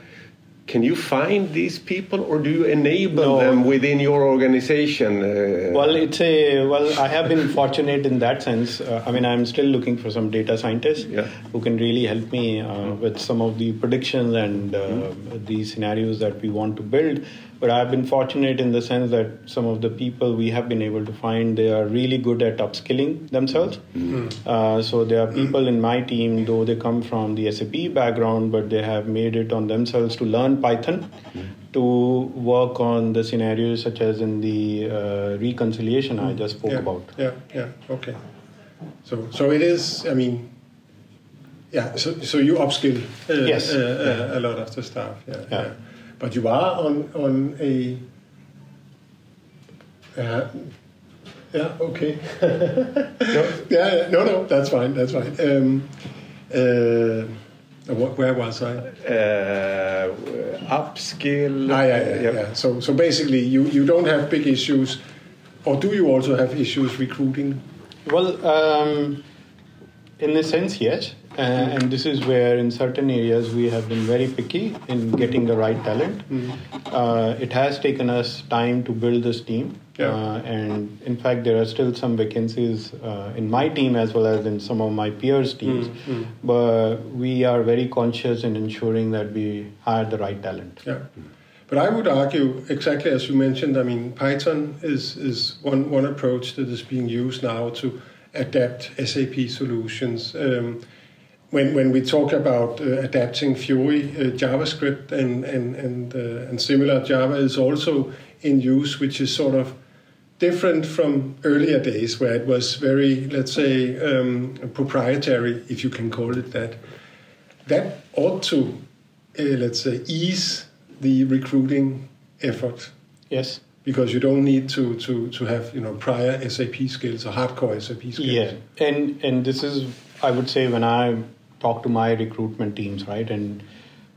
Can you find these people, or do you enable No. them within your organization? Uh, Well, it's a well. I have been fortunate in that sense. Uh, I mean, I'm still looking for some data scientists Yeah. who can really help me uh, with some of the predictions and uh, the scenarios that we want to build. But I've been fortunate in the sense that some of the people we have been able to find they are really good at upskilling themselves. Uh, so there are people in my team, though they come from the SAP background, but they have made it on themselves to learn Python to work on the scenarios such as in the uh, reconciliation I just spoke yeah, about. Yeah, yeah, okay. So, so it is. I mean, yeah. So, so you upskill uh, Yes, uh, uh, a lot of the staff. Yeah, Yeah. yeah. But you are on on a. Uh, yeah. Okay. Yeah. No. No. That's fine. That's fine. Um, uh, what, where was I? uh, upskill. Ah, yeah, yeah, yeah. So, so basically, you, you don't have big issues, or do you also have issues recruiting? Well, um, in a sense, yes. Uh, and this is where, in certain areas, we have been very picky in getting the right talent. Uh, it has taken us time to build this team. Yeah. Uh, and in fact, there are still some vacancies uh, in my team as well as in some of my peers' teams. But we are very conscious in ensuring that we hire the right talent. Yeah. But I would argue, exactly as you mentioned, I mean, Python is, is one, one approach that is being used now to adapt SAP solutions. Um, when, when we talk about uh, adapting Fiori, uh, JavaScript and, and, and, uh, and similar, Java is also in use, which is sort of different from earlier days where it was very, let's say, um, proprietary, if you can call it that. That ought to, uh, let's say, ease the recruiting effort Yes. because you don't need to, to, to have you know prior SAP skills or hardcore SAP skills. Yeah, and and this is I would say when I talk to my recruitment teams, right, and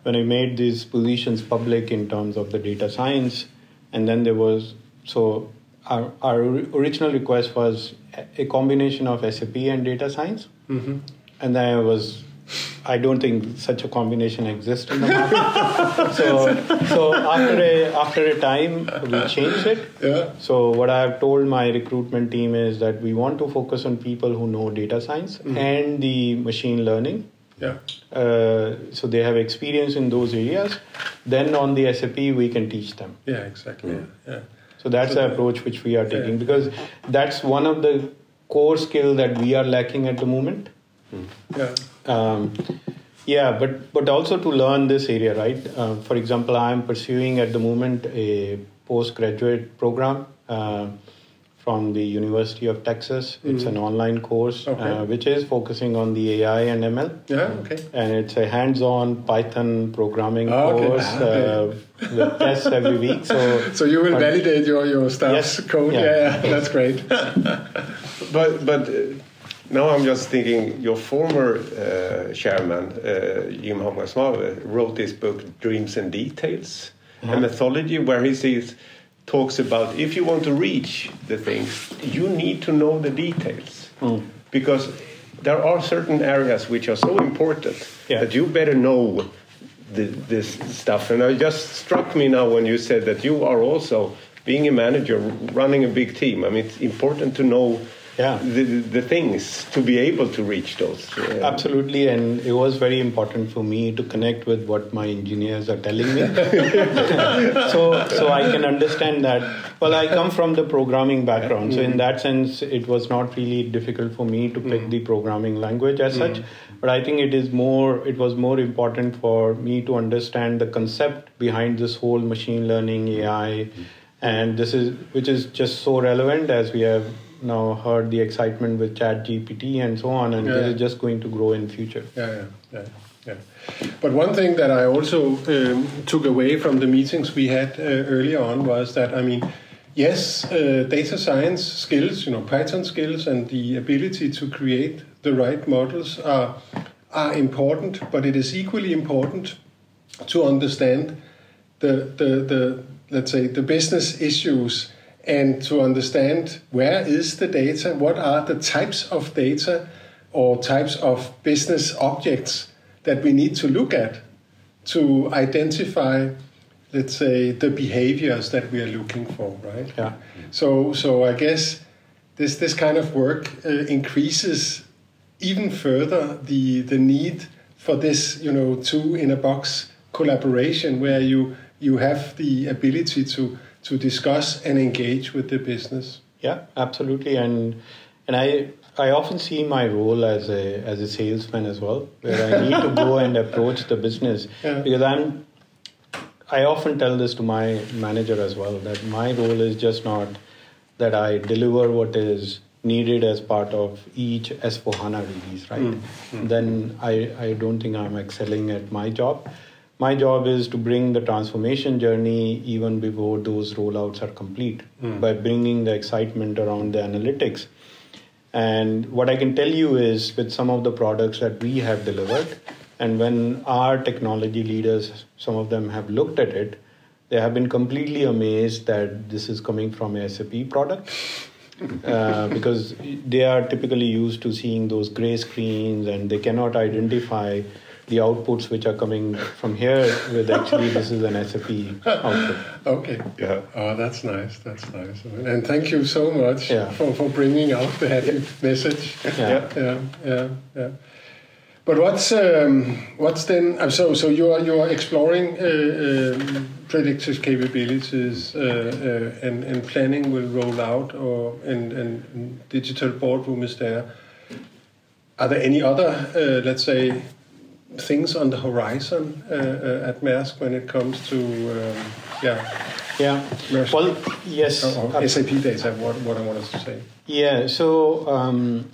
when I made these positions public in terms of the data science, and then there was so our our original request was a combination of SAP and data science, hmm and then I was. I don't think such a combination exists in the market. so, so after a after a time, we changed it. Yeah. So what I have told my recruitment team is that we want to focus on people who know data science and the machine learning. Yeah. Uh, so they have experience in those areas. Then on the SAP, we can teach them. Yeah. Exactly. Yeah. yeah. So that's So the the- approach which we are taking Yeah. because that's one of the core skill that we are lacking at the moment. Yeah. Um, yeah, but but also to learn this area, right? Uh, for example, I am pursuing at the moment a postgraduate program uh, from the University of Texas. It's an online course Okay. uh, which is focusing on the AI and ML. Yeah. Okay. And it's a hands-on Python programming Ah, okay. course Ah, okay. uh, with tests every week. So, So you will validate your your staff's Yes. code. Yeah. Yeah. yeah. That's great. But but uh, now I'm just thinking. Your former uh, chairman uh, Jim Hagemann Snabe wrote this book Dreams and Details, a methodology where he says talks about if you want to reach the things, you need to know the details because there are certain areas which are so important Yeah. that you better know the, this stuff. And it just struck me now when you said that you are also being a manager, running a big team. I mean, it's important to know Yeah. the, the things to be able to reach those. uh, Absolutely, and it was very important for me to connect with what my engineers are telling me, so so I can understand that. Well, I come from the programming background, so in mm-hmm. that sense, it was not really difficult for me to pick mm-hmm. the programming language as such. Mm-hmm. But I think it is more. It was more important for me to understand the concept behind this whole machine learning AI, and this is which is just so relevant as we have now heard the excitement with chat gpt and so on and Yeah. this is just going to grow in future Yeah, yeah, yeah, yeah. But one thing that I also um, took away from the meetings we had uh, earlier on was that I mean, yes, uh, data science skills, you know, Python skills, and the ability to create the right models are are important. But it is equally important to understand the the, the let's say the business issues and to understand where is the data, what are the types of data or types of business objects that we need to look at to identify let's say the behaviors that we are looking for right? Yeah. So so i guess this this kind of work uh, increases even further the the need for this you know two in a box collaboration where you you have the ability to to discuss and engage with the business yeah absolutely and and i I often see my role as a as a salesman as well, where I need to go and approach the business yeah. because I'm. I often tell this to my manager as well that my role is just not that I deliver what is needed as part of each S4 HANA release, right? Mm-hmm. Then I, I don't think I'm excelling at my job. My job is to bring the transformation journey even before those rollouts are complete mm. by bringing the excitement around the analytics and what I can tell you is with some of the products that we have delivered, and when our technology leaders, some of them have looked at it, they have been completely amazed that this is coming from a SAP product. uh, because they are typically used to seeing those gray screens and they cannot identify the outputs which are coming from here with actually this is an SAP output. Okay. Yeah. Oh, that's nice. That's nice. And thank you so much yeah. for, for bringing out the happy message. Yeah. Yeah. Yeah. yeah. But what's um, what's then? Uh, so so you are you are exploring uh, um, predictive capabilities uh, uh, and and planning will roll out or and and digital boardroom is there. Are there any other uh, let's say things on the horizon uh, uh, at Maersk when it comes to um, yeah yeah Maersk, well yes or, or SAP data what what I wanted to say yeah so um,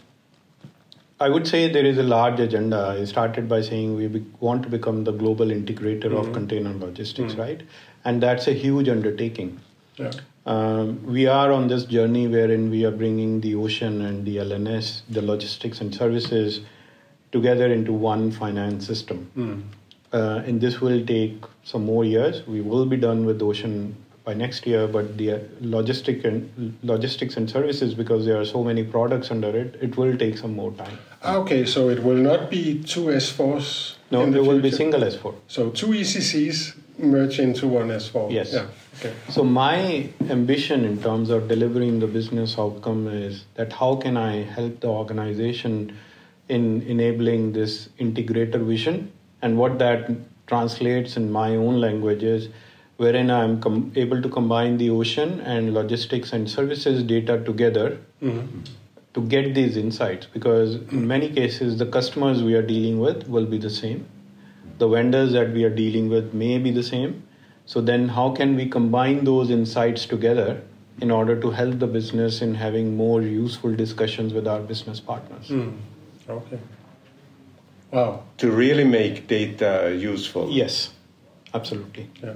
I would say there is a large agenda. I started by saying we be, want to become the global integrator mm-hmm. of container logistics, mm-hmm. right? And that's a huge undertaking. Yeah. Um, we are on this journey wherein we are bringing the ocean and the LNS, the logistics and services, together into one finance system. Mm. Uh, and this will take some more years. We will be done with Ocean by next year, but the logistic and logistics and services, because there are so many products under it, it will take some more time. Okay, so it will not be two S4s. No, the there will be single S4. So two ECCs merge into one S4. Yes. Yeah. Okay. So my ambition in terms of delivering the business outcome is that how can I help the organization in enabling this integrator vision. And what that translates in my own languages wherein i'm com- able to combine the ocean and logistics and services data together mm-hmm. to get these insights. Because in many cases the customers we are dealing with will be the same. The vendors that we are dealing with may be the same. So then how can we combine those insights together in order to help the business in having more useful discussions with our business partners? Mm. Okay. Wow. To really make data useful. Yes, absolutely. Yeah.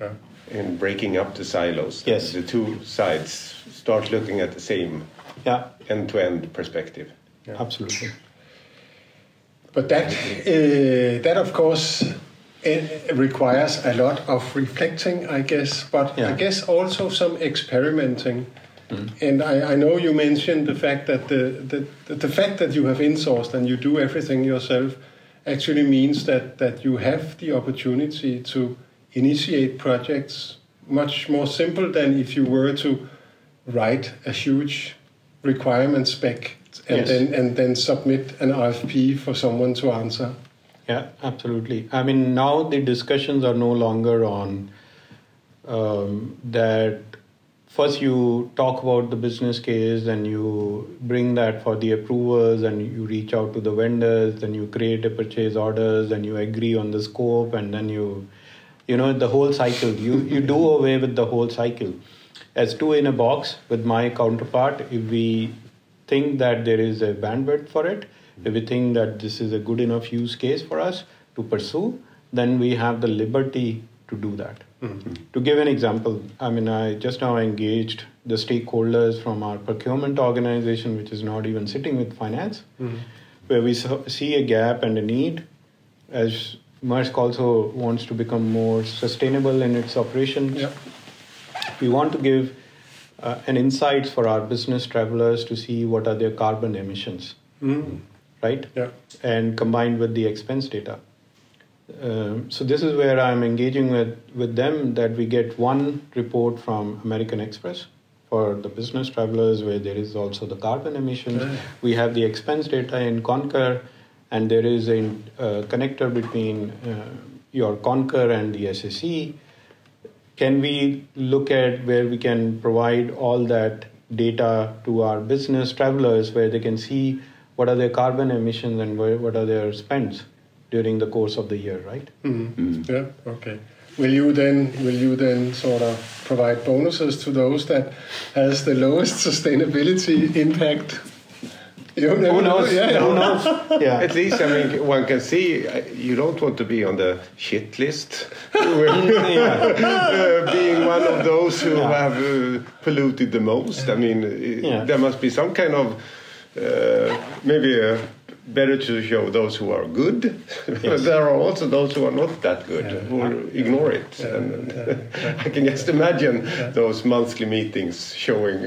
yeah. And breaking up the silos. Yes. The two sides start looking at the same yeah. end-to-end perspective. Yeah. Absolutely. But that, uh, that of course, it requires a lot of reflecting, I guess, but yeah. I guess also some experimenting Mm. And I, I, know you mentioned the fact that the, the, the fact that you have insourced and you do everything yourself actually means that, that you have the opportunity to initiate projects much more simple than if you were to write a huge requirement spec and yes. then and then submit an RFP for someone to answer. Yeah, absolutely. I mean, now the discussions are no longer on um, that first you talk about the business case and you bring that for the approvers and you reach out to the vendors then you create a purchase orders and you agree on the scope and then you you know the whole cycle. You you do away with the whole cycle. As two in a box with my counterpart if we think that there is a bandwidth for it if we think that this is a good enough use case for us to pursue then we have the liberty to do that. Mm-hmm. To give an example, I mean, I just now engaged the stakeholders from our procurement organization, which is not even sitting with finance, mm-hmm. where we see a gap and a need. As Maersk also wants to become more sustainable in its operations, we want to give uh, an insights for our business travelers to see what are their carbon emissions, mm-hmm. right? Yeah. And combined with the expense data. Um, so this is where I'm engaging with, with them that we get one report from American Express for the business travelers where there is also the carbon emissions. Right. We have the expense data in Concur and there is a uh, connector between uh, your Concur and the SAC. Can we look at where we can provide all that data to our business travelers where they can see what are their carbon emissions and where, what are their spends? During the course of the year, right? Mm-hmm. Mm. Yeah. Okay. Will you then will you then sort of provide bonuses to those that has the lowest sustainability impact? You Who knows? Yeah, Who knows? Yeah. At least, I mean, one can see uh, you don't want to be on the shit list. uh, being one of those who yeah. have uh, polluted the most. I mean, yeah. there must be some kind of uh, maybe a better to show those who are good. Yes. there are also those who are not that good, yeah. who yeah. ignore it. Yeah. And I can just imagine those monthly meetings showing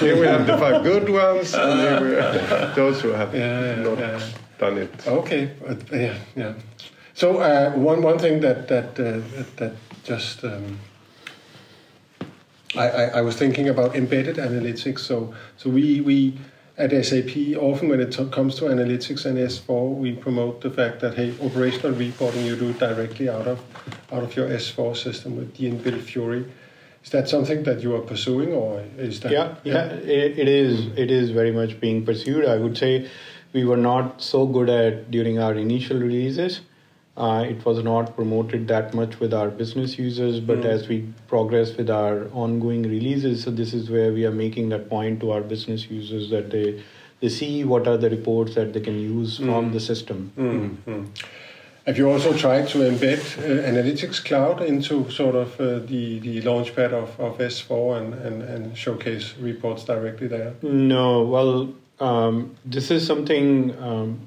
here we have the five good ones, and here we have those who have not done it. Okay, uh, yeah, yeah. So uh, one one thing that that uh, that just. Um, I, I, I was thinking about embedded analytics. So, so we, we at SAP, often when it comes to analytics and S4, we promote the fact that hey, operational reporting you do directly out of out of your S4 system with the inbuilt Fiori. Is that something that you are pursuing, or is that? Yeah, yeah, it, it is. It is very much being pursued. I would say we were not so good at during our initial releases. Uh, it was not promoted that much with our business users, but mm. as we progress with our ongoing releases, so this is where we are making that point to our business users that they they see what are the reports that they can use mm. from the system. Mm. Have you also tried to embed uh, Analytics Cloud into sort of uh, the, the launchpad of, of S4 and, and, and showcase reports directly there? No, well, um, this is something, um,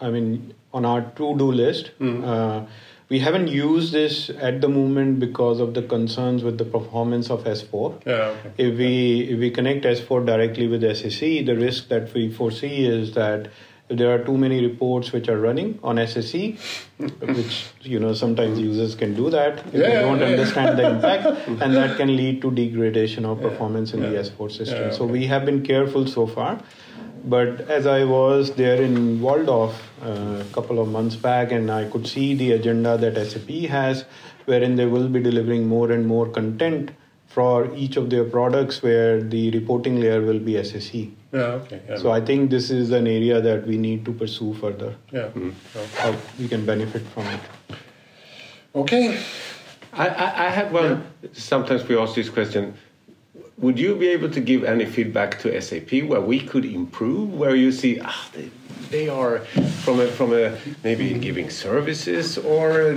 I mean, on our to-do list. Mm. Uh, we haven't used this at the moment because of the concerns with the performance of S4. Yeah, okay. If we if we connect S4 directly with SAC, the risk that we foresee is that if there are too many reports which are running on SAC, which you know sometimes users can do that if yeah, they don't yeah, understand the impact, and that can lead to degradation of performance in the S4 system. Okay. So we have been careful so far. But as I was there in Walldorf uh, a couple of months back, and I could see the agenda that SAP has, wherein they will be delivering more and more content for each of their products, where the reporting layer will be SAC. Yeah, okay. Yeah. So I think this is an area that we need to pursue further. Yeah. Mm. How we can benefit from it. Okay. I, I, I have one. Yeah. Sometimes we ask this question would you be able to give any feedback to SAP where we could improve? Where you see ah, they, they are from a, from a maybe giving services or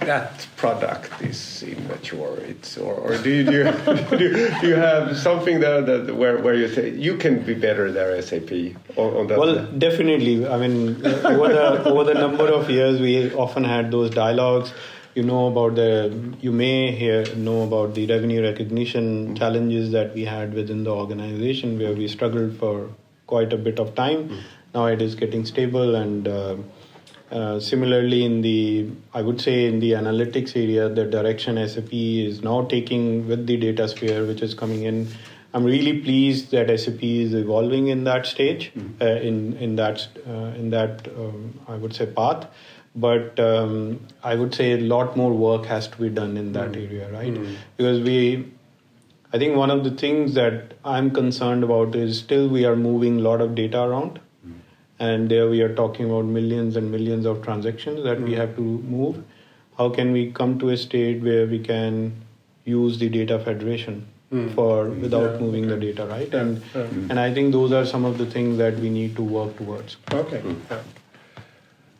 that product is immature. It's or, or do you do you, do you have something there that where, where you say you can be better there SAP on, on that? Well, definitely. I mean, over the over the number of years, we often had those dialogues you know about the you may hear know about the revenue recognition challenges that we had within the organization where we struggled for quite a bit of time mm. now it is getting stable and uh, uh, similarly in the i would say in the analytics area the direction sap is now taking with the DataSphere which is coming in i'm really pleased that sap is evolving in that stage mm. uh, in in that uh, in that um, i would say path but um, I would say a lot more work has to be done in that mm. area, right? Mm. Because we, I think one of the things that I'm concerned about is still we are moving a lot of data around, mm. and there we are talking about millions and millions of transactions that we have to move. How can we come to a state where we can use the data federation? For without yeah, moving okay. the data, right? Yeah, and yeah. and I think those are some of the things that we need to work towards. Okay.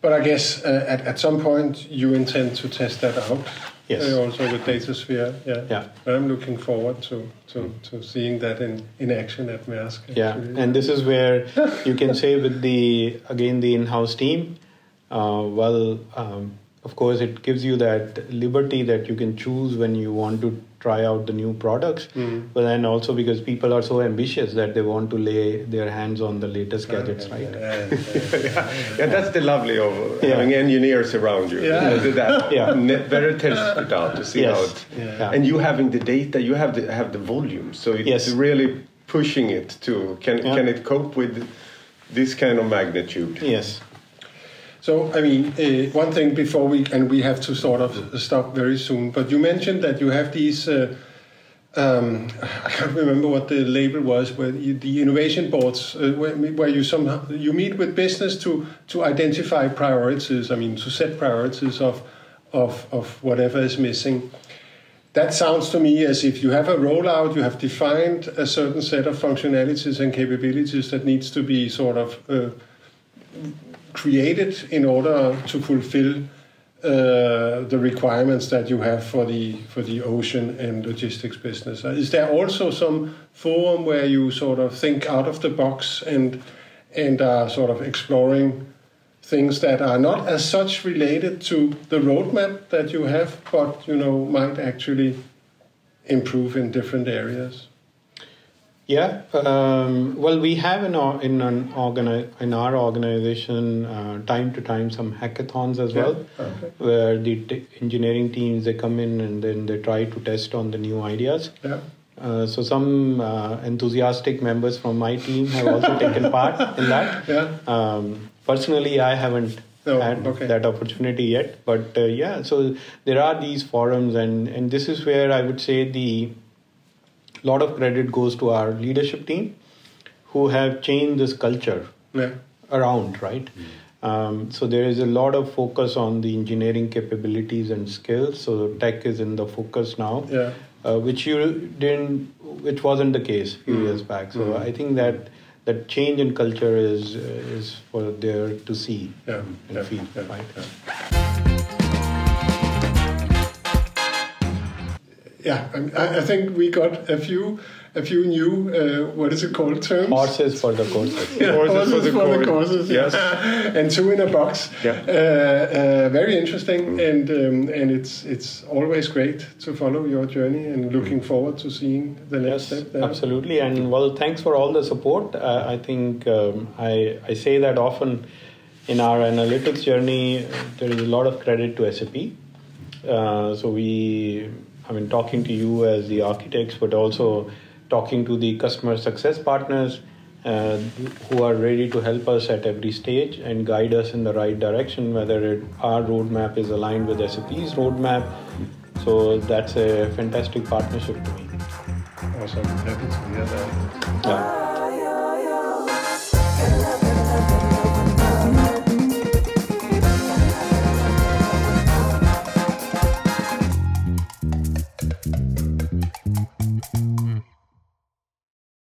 But I guess uh, at, at some point you intend to test that out Yes. Uh, also with DataSphere. Yeah. Yeah. I'm looking forward to, to, to seeing that in, in action at Maersk. Yeah, and this is where you can say with the again the in-house team. Uh, well, um, of course, it gives you that liberty that you can choose when you want to try out the new products. Mm. But then also because people are so ambitious that they want to lay their hands on the latest gadgets, right? Yeah, yeah, yeah. Yeah, that's the lovely of Yeah. having engineers around you. Yeah. You that Yeah. very test it out to see Yes. how it. Yeah. Yeah. And you having the data, you have the have the volume, so it's Yes. really pushing it to can Yeah. can it cope with this kind of magnitude? Yes. So, I mean, uh, one thing before we, and we have to sort of stop very soon, but you mentioned that you have these, uh, um, I can't remember what the label was, where you, the innovation boards, uh, where, where you somehow, you meet with business to, to identify priorities, I mean, to set priorities of, of, of whatever is missing. That sounds to me as if you have a rollout, you have defined a certain set of functionalities and capabilities that needs to be sort of uh, created in order to fulfill uh, the requirements that you have for the for the ocean and logistics business. Uh, Is there also some forum where you sort of think out of the box and and are sort of exploring things that are not as such related to the roadmap that you have, but you know might actually improve in different areas? Yeah. Um, well, we have in our in an organi- in our organization uh, time to time some hackathons as well, Okay. where the t- engineering teams they come in and then they try to test on the new ideas. Yeah. Uh, so some uh, enthusiastic members from my team have also taken part in that. Yeah. Um, personally, I haven't Oh, had okay. that opportunity yet, but uh, yeah. So there are these forums, and and this is where I would say the lot of credit goes to our leadership team, who have changed this culture Yeah. around, right? Um, so there is a lot of focus on the engineering capabilities and skills. So tech is in the focus now, Yeah. uh, which you didn't, which wasn't the case a few Mm. years back. So I think that that change in culture is is for there to see Yeah. and feel, Yeah. right? Yeah, I- I, I think we got a few, a few new, uh, what is it called, terms? Horses for the courses. Yeah, Horses horses for the for the courses. Yes. and two in a box. Yeah. Uh, uh, very interesting, and um, and it's it's always great to follow your journey, and looking forward to seeing the next Yes, step. there. absolutely. And well, thanks for all the support. Uh, I think um, I, I say that often in our analytics journey, uh, there is a lot of credit to SAP. Uh, so we, I mean, talking to you as the architects, but also talking to the customer success partners uh, who are ready to help us at every stage and guide us in the right direction, whether it, our roadmap is aligned with SAP's roadmap. So that's a fantastic partnership to me. Awesome. Happy to hear that. Yeah.